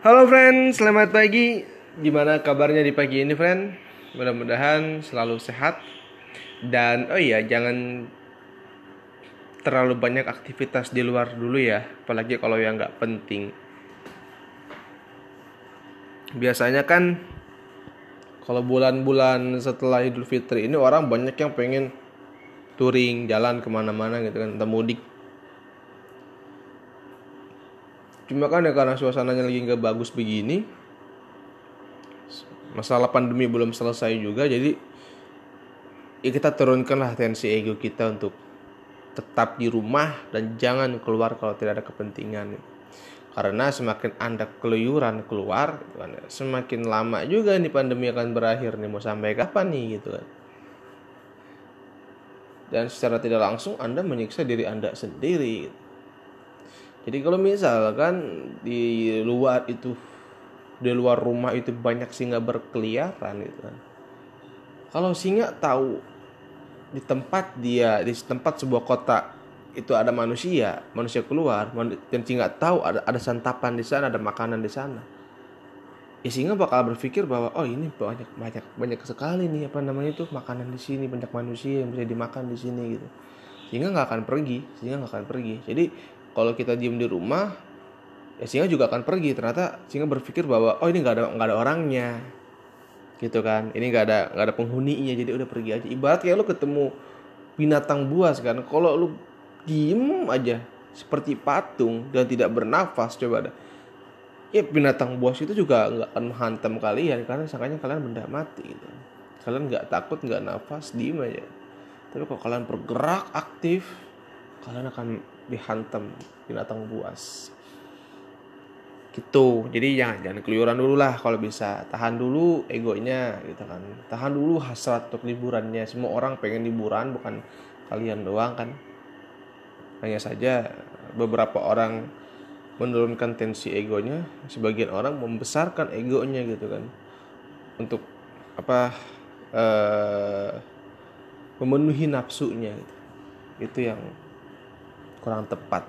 Halo friend, selamat pagi. Gimana kabarnya di pagi ini friend? Mudah-mudahan selalu sehat. Dan oh iya, jangan terlalu banyak aktivitas di luar dulu ya, apalagi kalau yang nggak penting. Biasanya kan kalau bulan-bulan setelah Idul Fitri ini orang banyak yang pengen touring, jalan ke mana-mana gitu kan, entah mudik cuma kan ya karena suasananya lagi nggak bagus begini masalah pandemi belum selesai juga jadi ya kita turunkanlah tensi ego kita untuk tetap di rumah dan jangan keluar kalau tidak ada kepentingan karena semakin anda keluyuran keluar gitu kan, semakin lama juga nih pandemi akan berakhir nih mau sampai kapan nih gitu kan dan secara tidak langsung anda menyiksa diri anda sendiri gitu. Jadi kalau misalkan di luar itu di luar rumah itu banyak singa berkeliaran gitu kan. Kalau singa tahu di tempat dia di tempat sebuah kota itu ada manusia, manusia keluar dan singa tahu ada ada santapan di sana, ada makanan di sana. Ya singa bakal berpikir bahwa oh ini banyak banyak banyak sekali nih apa namanya itu makanan di sini, banyak manusia yang bisa dimakan di sini gitu. Singa nggak akan pergi, singa nggak akan pergi. Jadi kalau kita diem di rumah ya singa juga akan pergi. Ternyata singa berpikir bahwa oh ini nggak ada nggak ada orangnya. Gitu kan. Ini nggak ada nggak ada penghuninya jadi udah pergi aja. Ibarat kayak lu ketemu binatang buas kan. Kalau lu diem aja seperti patung dan tidak bernafas coba ada ya binatang buas itu juga nggak akan menghantam kalian karena sangkanya kalian benda mati gitu. Kalian nggak takut nggak nafas diem aja. Tapi kalau kalian bergerak aktif kalian akan dihantam binatang buas. Gitu. Jadi jangan jangan keluyuran dulu lah. Kalau bisa tahan dulu egonya gitu kan. Tahan dulu hasrat untuk liburannya. Semua orang pengen liburan bukan kalian doang kan. Hanya saja beberapa orang menurunkan tensi egonya sebagian orang membesarkan egonya gitu kan. Untuk apa uh, memenuhi nafsunya gitu. itu yang kurang tepat.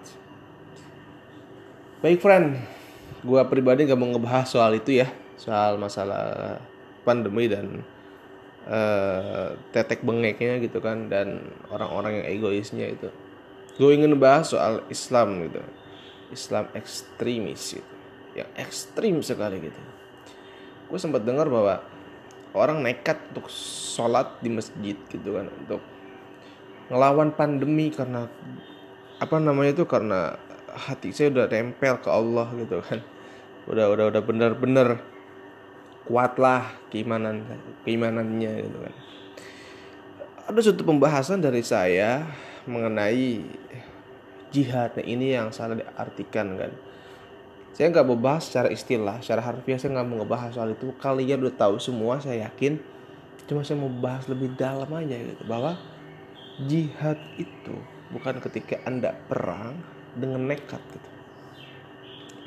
Baik friend, gue pribadi gak mau ngebahas soal itu ya, soal masalah pandemi dan uh, tetek bengeknya gitu kan dan orang-orang yang egoisnya itu. Gue ingin bahas soal Islam gitu, Islam ekstremis gitu, yang ekstrim sekali gitu. Gue sempat dengar bahwa orang nekat untuk sholat di masjid gitu kan untuk ngelawan pandemi karena apa namanya itu karena hati saya udah tempel ke Allah gitu kan. Udah udah udah bener-bener kuatlah keimanan keimanannya gitu kan. Ada suatu pembahasan dari saya mengenai jihad nah, ini yang salah diartikan kan. Saya nggak membahas secara istilah secara harfiah saya nggak mau ngebahas soal itu. Kalian udah tahu semua saya yakin. Cuma saya mau bahas lebih dalam aja gitu bahwa jihad itu bukan ketika anda perang dengan nekat gitu.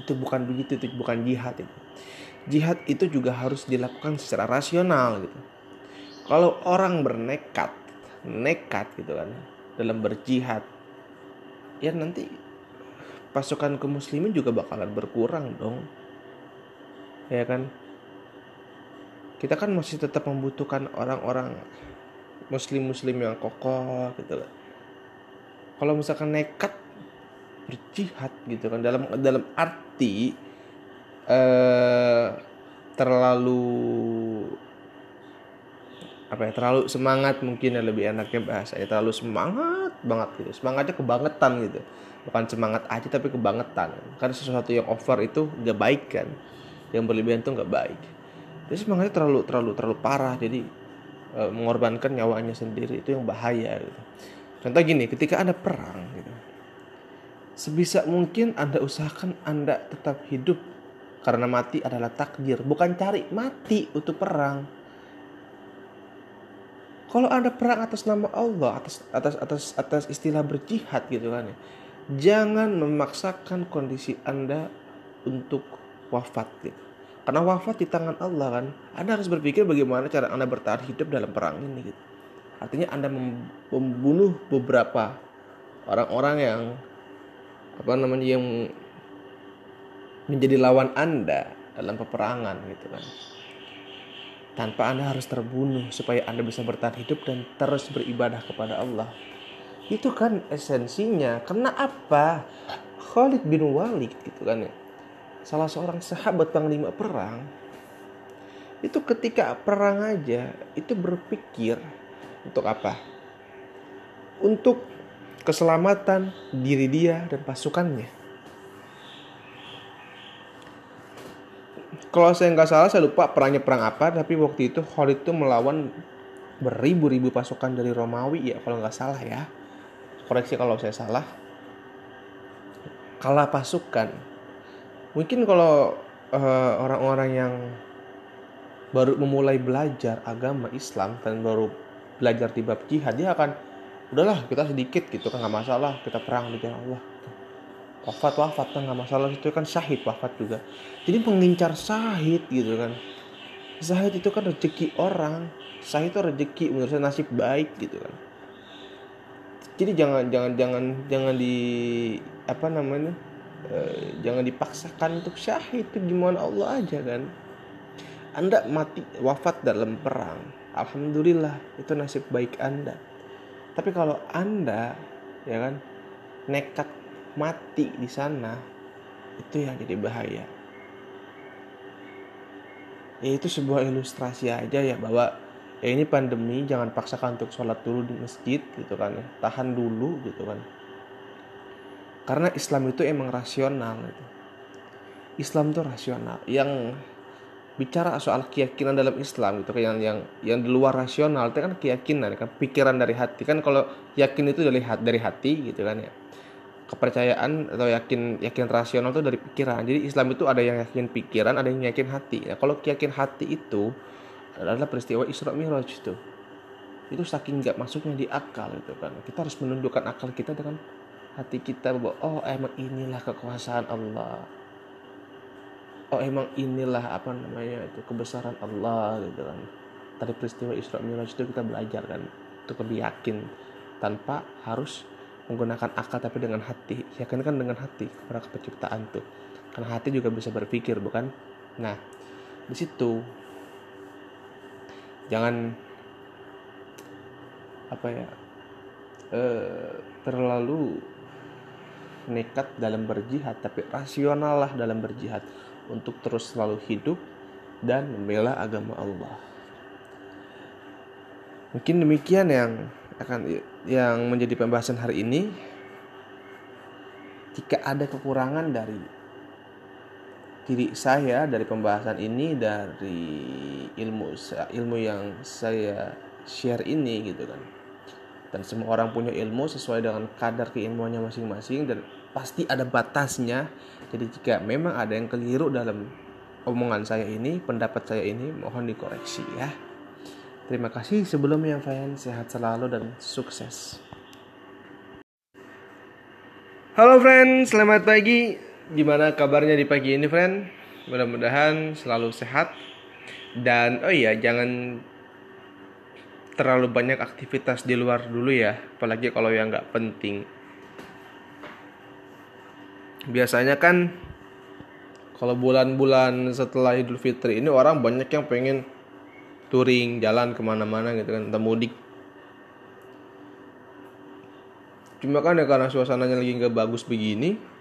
Itu bukan begitu itu bukan jihad itu. Jihad itu juga harus dilakukan secara rasional gitu. Kalau orang bernekat nekat gitu kan dalam berjihad ya nanti pasukan ke muslimin juga bakalan berkurang dong. Ya kan? Kita kan masih tetap membutuhkan orang-orang muslim-muslim yang kokoh gitu kan kalau misalkan nekat berjihad gitu kan. Dalam dalam arti eh, terlalu apa ya terlalu semangat mungkin ya lebih enaknya bahasa ya. Terlalu semangat banget gitu. Semangatnya kebangetan gitu. Bukan semangat aja tapi kebangetan. Karena sesuatu yang over itu gak baik kan. Yang berlebihan itu gak baik. Jadi semangatnya terlalu terlalu terlalu parah. Jadi e, mengorbankan nyawanya sendiri itu yang bahaya gitu Contoh gini, ketika Anda perang gitu. Sebisa mungkin Anda usahakan Anda tetap hidup karena mati adalah takdir, bukan cari mati untuk perang. Kalau Anda perang atas nama Allah, atas atas atas atas istilah berjihad gitu kan ya. Jangan memaksakan kondisi Anda untuk wafat gitu. Karena wafat di tangan Allah kan. Anda harus berpikir bagaimana cara Anda bertahan hidup dalam perang ini gitu. Artinya Anda membunuh beberapa orang-orang yang apa namanya yang menjadi lawan Anda dalam peperangan gitu kan. Tanpa Anda harus terbunuh supaya Anda bisa bertahan hidup dan terus beribadah kepada Allah. Itu kan esensinya. Karena apa? Khalid bin Walid gitu kan ya. Salah seorang sahabat panglima perang itu ketika perang aja itu berpikir untuk apa? Untuk keselamatan diri dia dan pasukannya. Kalau saya nggak salah, saya lupa perangnya perang apa, tapi waktu itu Khalid itu melawan beribu-ribu pasukan dari Romawi ya, kalau nggak salah ya. Koreksi kalau saya salah. Kalah pasukan. Mungkin kalau uh, orang-orang yang baru memulai belajar agama Islam dan baru belajar di bab jihad dia akan udahlah kita sedikit gitu kan nggak masalah kita perang di jalan Allah. Wafat wafat kan nggak masalah itu kan syahid wafat juga. Jadi mengincar syahid gitu kan. Syahid itu kan rezeki orang syahid itu rezeki menurut saya nasib baik gitu kan. Jadi jangan jangan jangan jangan di apa namanya e, jangan dipaksakan untuk syahid itu gimana Allah aja kan. Anda mati wafat dalam perang. Alhamdulillah itu nasib baik Anda. Tapi kalau Anda ya kan nekat mati di sana itu yang jadi bahaya. Ya itu sebuah ilustrasi aja ya bahwa ya ini pandemi jangan paksakan untuk sholat dulu di masjid gitu kan ya tahan dulu gitu kan karena Islam itu emang rasional gitu. Islam itu rasional yang bicara soal keyakinan dalam Islam gitu kan yang yang yang di luar rasional itu kan keyakinan kan pikiran dari hati. Kan kalau yakin itu dari hati dari hati gitu kan ya. Kepercayaan atau yakin yakin rasional itu dari pikiran. Jadi Islam itu ada yang yakin pikiran ada yang yakin hati. Ya kalau yakin hati itu adalah peristiwa Isra Mi'raj itu. Itu saking nggak masuknya di akal itu kan. Kita harus menundukkan akal kita dengan hati kita bahwa oh emang inilah kekuasaan Allah oh emang inilah apa namanya itu kebesaran Allah gitu kan. Tadi peristiwa Isra Mi'raj itu kita belajar kan untuk lebih yakin tanpa harus menggunakan akal tapi dengan hati. Yakin kan dengan hati kepada penciptaan tuh. Karena hati juga bisa berpikir bukan? Nah di situ jangan apa ya eh, terlalu nekat dalam berjihad tapi rasional lah dalam berjihad untuk terus selalu hidup dan membela agama Allah. Mungkin demikian yang akan yang menjadi pembahasan hari ini. Jika ada kekurangan dari diri saya dari pembahasan ini dari ilmu ilmu yang saya share ini gitu kan. Dan semua orang punya ilmu sesuai dengan kadar keilmuannya masing-masing dan pasti ada batasnya jadi jika memang ada yang keliru dalam omongan saya ini, pendapat saya ini, mohon dikoreksi ya. Terima kasih sebelumnya Fayan, sehat selalu dan sukses. Halo friend, selamat pagi. Gimana kabarnya di pagi ini friend? Mudah-mudahan selalu sehat. Dan oh iya, jangan terlalu banyak aktivitas di luar dulu ya, apalagi kalau yang nggak penting biasanya kan kalau bulan-bulan setelah Idul Fitri ini orang banyak yang pengen touring jalan ke mana-mana gitu kan entah mudik. Cuma kan ya karena suasananya lagi nggak bagus begini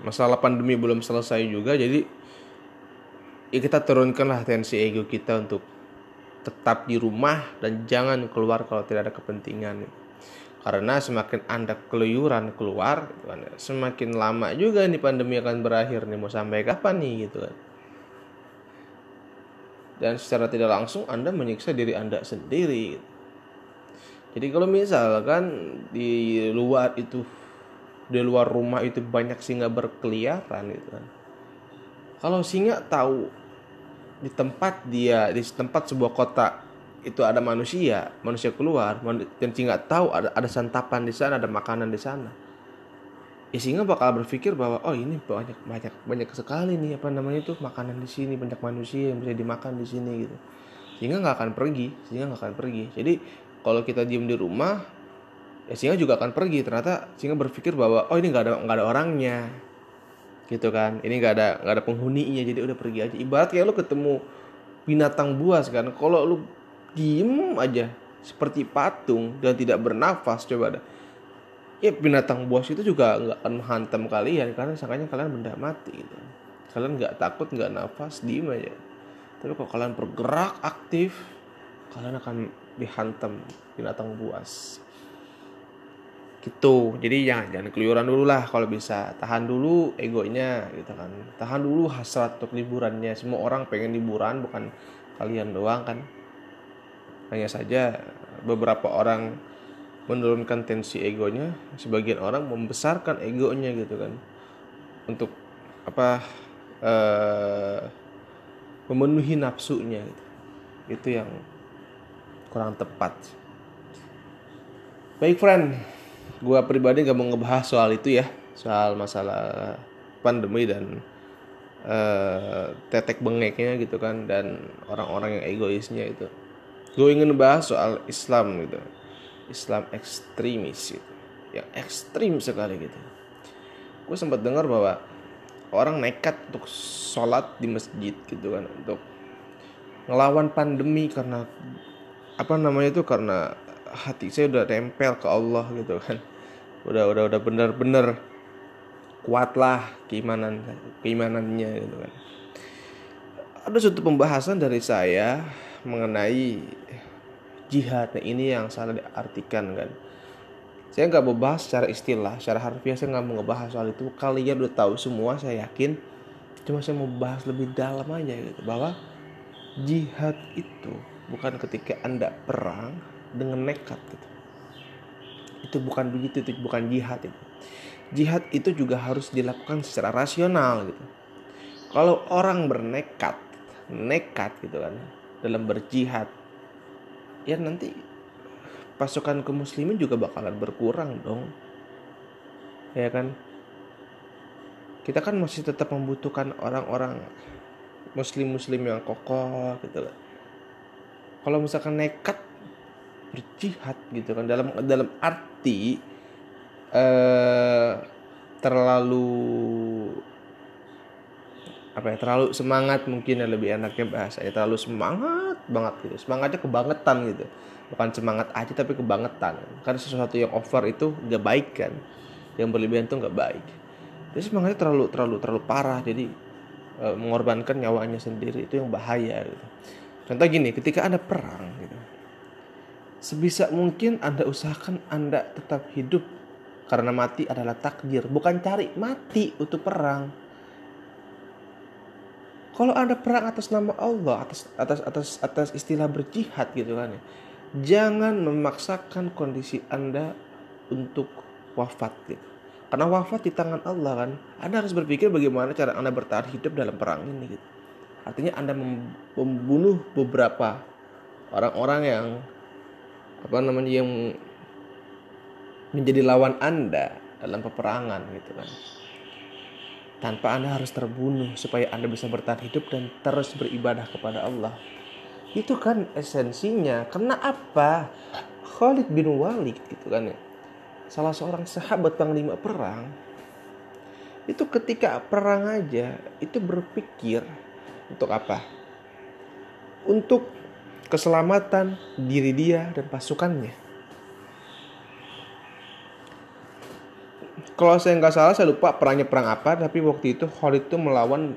masalah pandemi belum selesai juga jadi ya kita turunkanlah tensi ego kita untuk tetap di rumah dan jangan keluar kalau tidak ada kepentingan karena semakin anda keluyuran keluar gitu kan, semakin lama juga nih pandemi akan berakhir nih mau sampai kapan nih gitu kan? Dan secara tidak langsung anda menyiksa diri anda sendiri gitu. jadi kalau misalkan di luar itu di luar rumah itu banyak singa berkeliaran gitu kan? Kalau singa tahu di tempat dia di tempat sebuah kota itu ada manusia, manusia keluar dan singa tahu ada ada santapan di sana, ada makanan di sana. Ya singa bakal berpikir bahwa oh ini banyak banyak banyak sekali nih apa namanya itu makanan di sini, banyak manusia yang bisa dimakan di sini gitu. Singa nggak akan pergi, singa nggak akan pergi. Jadi kalau kita diem di rumah, ya singa juga akan pergi. Ternyata singa berpikir bahwa oh ini nggak ada nggak ada orangnya. gitu kan ini nggak ada nggak ada penghuninya jadi udah pergi aja ibarat kayak lu ketemu binatang buas kan kalau lu diem aja seperti patung dan tidak bernafas coba ada ya binatang buas itu juga nggak akan menghantam kalian karena sangkanya kalian benda mati gitu. Kalian nggak takut nggak nafas diem aja. Tapi kalau kalian bergerak aktif kalian akan dihantam binatang buas. Gitu. Jadi jangan jangan keluyuran dulu lah. Kalau bisa tahan dulu egonya gitu kan. Tahan dulu hasrat untuk liburannya. Semua orang pengen liburan bukan kalian doang kan hanya saja beberapa orang menurunkan tensi egonya sebagian orang membesarkan egonya gitu kan. Untuk apa uh, memenuhi nafsunya gitu. itu yang kurang tepat. Baik friend. Gue pribadi gak mau ngebahas soal itu ya. Soal masalah pandemi dan uh, tetek bengeknya gitu kan. Dan orang-orang yang egoisnya itu gue ingin bahas soal Islam gitu. Islam ekstremis gitu. Yang ekstrim sekali gitu. Gue sempat dengar bahwa orang nekat untuk sholat di masjid gitu kan untuk ngelawan pandemi karena apa namanya itu karena hati saya udah tempel ke Allah gitu kan. Udah udah udah bener-bener kuat lah keimanan keimanannya gitu kan. Ada suatu pembahasan dari saya mengenai jihad. Nah, ini yang salah diartikan kan? Saya nggak membahas secara istilah secara harfiah saya nggak mau ngebahas soal itu. Kalian udah tahu semua saya yakin. Cuma saya mau bahas lebih dalam aja gitu. Bahwa jihad itu bukan ketika anda perang dengan nekat gitu. Itu bukan begitu itu bukan jihad itu. Jihad itu juga harus dilakukan secara rasional gitu. Kalau orang bernekat nekat gitu kan dalam berjihad ya nanti pasukan ke muslimin juga bakalan berkurang dong. Ya kan? Kita kan masih tetap membutuhkan orang-orang muslim-muslim yang kokoh gitu kan kalau misalkan nekat berjihad gitu kan dalam dalam arti eh, terlalu apa ya terlalu semangat mungkin ya lebih enaknya bahasa ya terlalu semangat banget gitu. Semangatnya kebangetan gitu. Bukan semangat aja tapi kebangetan. Karena sesuatu yang over itu gak baik kan. Yang berlebihan itu gak baik. Jadi semangatnya terlalu terlalu terlalu parah. Jadi e, mengorbankan nyawanya sendiri itu yang bahaya gitu. contoh gini ketika ada perang gitu sebisa mungkin Anda usahakan Anda tetap hidup. Karena mati adalah takdir, bukan cari mati untuk perang. Kalau Anda perang atas nama Allah, atas atas atas atas istilah berjihad gitu kan ya. Jangan memaksakan kondisi Anda untuk wafat gitu. Karena wafat di tangan Allah kan. Anda harus berpikir bagaimana cara Anda bertahan hidup dalam perang ini gitu. Artinya Anda membunuh beberapa orang-orang yang apa namanya yang menjadi lawan Anda dalam peperangan gitu kan. Tanpa Anda harus terbunuh supaya Anda bisa bertahan hidup dan terus beribadah kepada Allah. Itu kan esensinya. Karena apa? Khalid bin Walid gitu kan ya. Salah seorang sahabat panglima perang itu ketika perang aja itu berpikir untuk apa? Untuk keselamatan diri dia dan pasukannya. Kalau saya nggak salah, saya lupa perangnya perang apa, tapi waktu itu Khalid itu melawan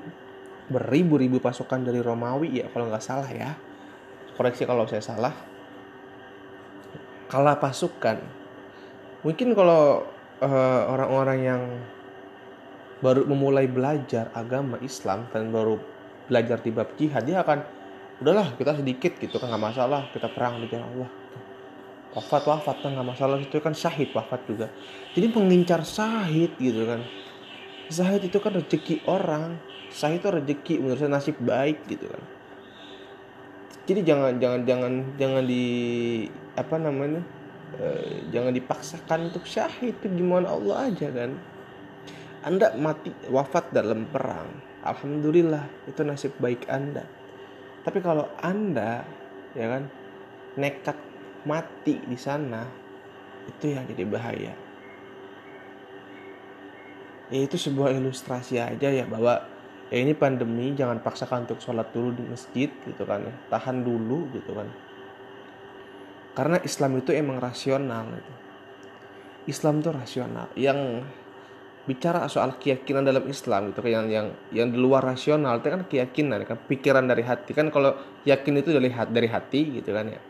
beribu-ribu pasukan dari Romawi ya, kalau nggak salah ya. Koreksi kalau saya salah. Kalah pasukan. Mungkin kalau uh, orang-orang yang baru memulai belajar agama Islam dan baru belajar di bab jihad, dia akan udahlah kita sedikit gitu kan nggak masalah kita perang di jalan Allah wafat wafat kan nggak masalah. Itu kan syahid wafat juga. Jadi mengincar syahid gitu kan. Syahid itu kan rezeki orang. Syahid itu rezeki menurut saya nasib baik gitu kan. Jadi jangan jangan jangan jangan di apa namanya e, jangan dipaksakan untuk syahid. Itu gimana Allah aja kan. Anda mati wafat dalam perang. Alhamdulillah itu nasib baik anda. Tapi kalau Anda ya kan nekat mati di sana itu yang jadi bahaya. ya itu sebuah ilustrasi aja ya bahwa ya ini pandemi jangan paksakan untuk sholat dulu di masjid gitu kan ya. Tahan dulu gitu kan. Karena Islam itu emang rasional gitu. Islam itu rasional. Yang bicara soal keyakinan dalam Islam gitu kan yang yang yang di luar rasional itu kan keyakinan kan. Pikiran dari hati. Kan kalau yakin itu dari hati dari hati gitu kan ya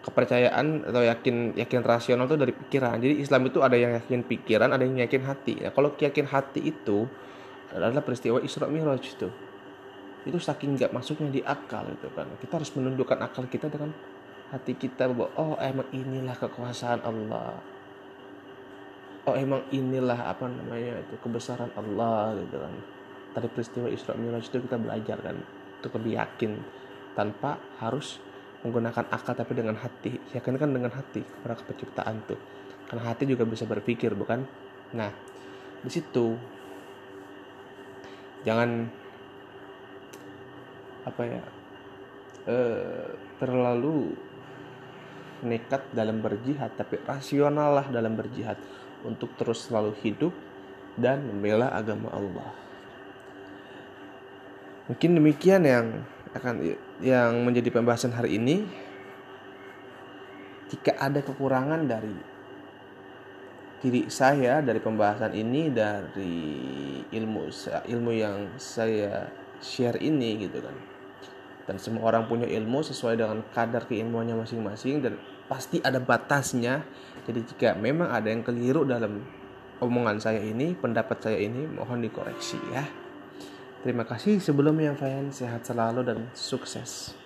kepercayaan atau yakin yakin rasional itu dari pikiran. Jadi Islam itu ada yang yakin pikiran ada yang yakin hati. Nah, kalau yakin hati itu adalah peristiwa Isra Mi'raj itu itu saking nggak masuknya di akal itu kan. Kita harus menundukkan akal kita dengan hati kita bahwa oh emang inilah kekuasaan Allah. Oh emang inilah apa namanya itu kebesaran Allah gitu kan. Dari peristiwa Isra Mi'raj itu kita belajar kan untuk lebih yakin tanpa harus menggunakan akal tapi dengan hati. Yakin kan dengan hati kepada penciptaan tuh. Karena hati juga bisa berpikir bukan? Nah di situ jangan apa ya eh, terlalu nekat dalam berjihad tapi rasional lah dalam berjihad untuk terus selalu hidup dan membela agama Allah. Mungkin demikian yang akan yang menjadi pembahasan hari ini. Jika ada kekurangan dari diri saya dari pembahasan ini dari ilmu ilmu yang saya share ini gitu kan dan semua orang punya ilmu sesuai dengan kadar keilmuannya masing-masing dan pasti ada batasnya jadi jika memang ada yang keliru dalam omongan saya ini pendapat saya ini mohon dikoreksi ya terima kasih. Sebelumnya Fayan sehat selalu dan sukses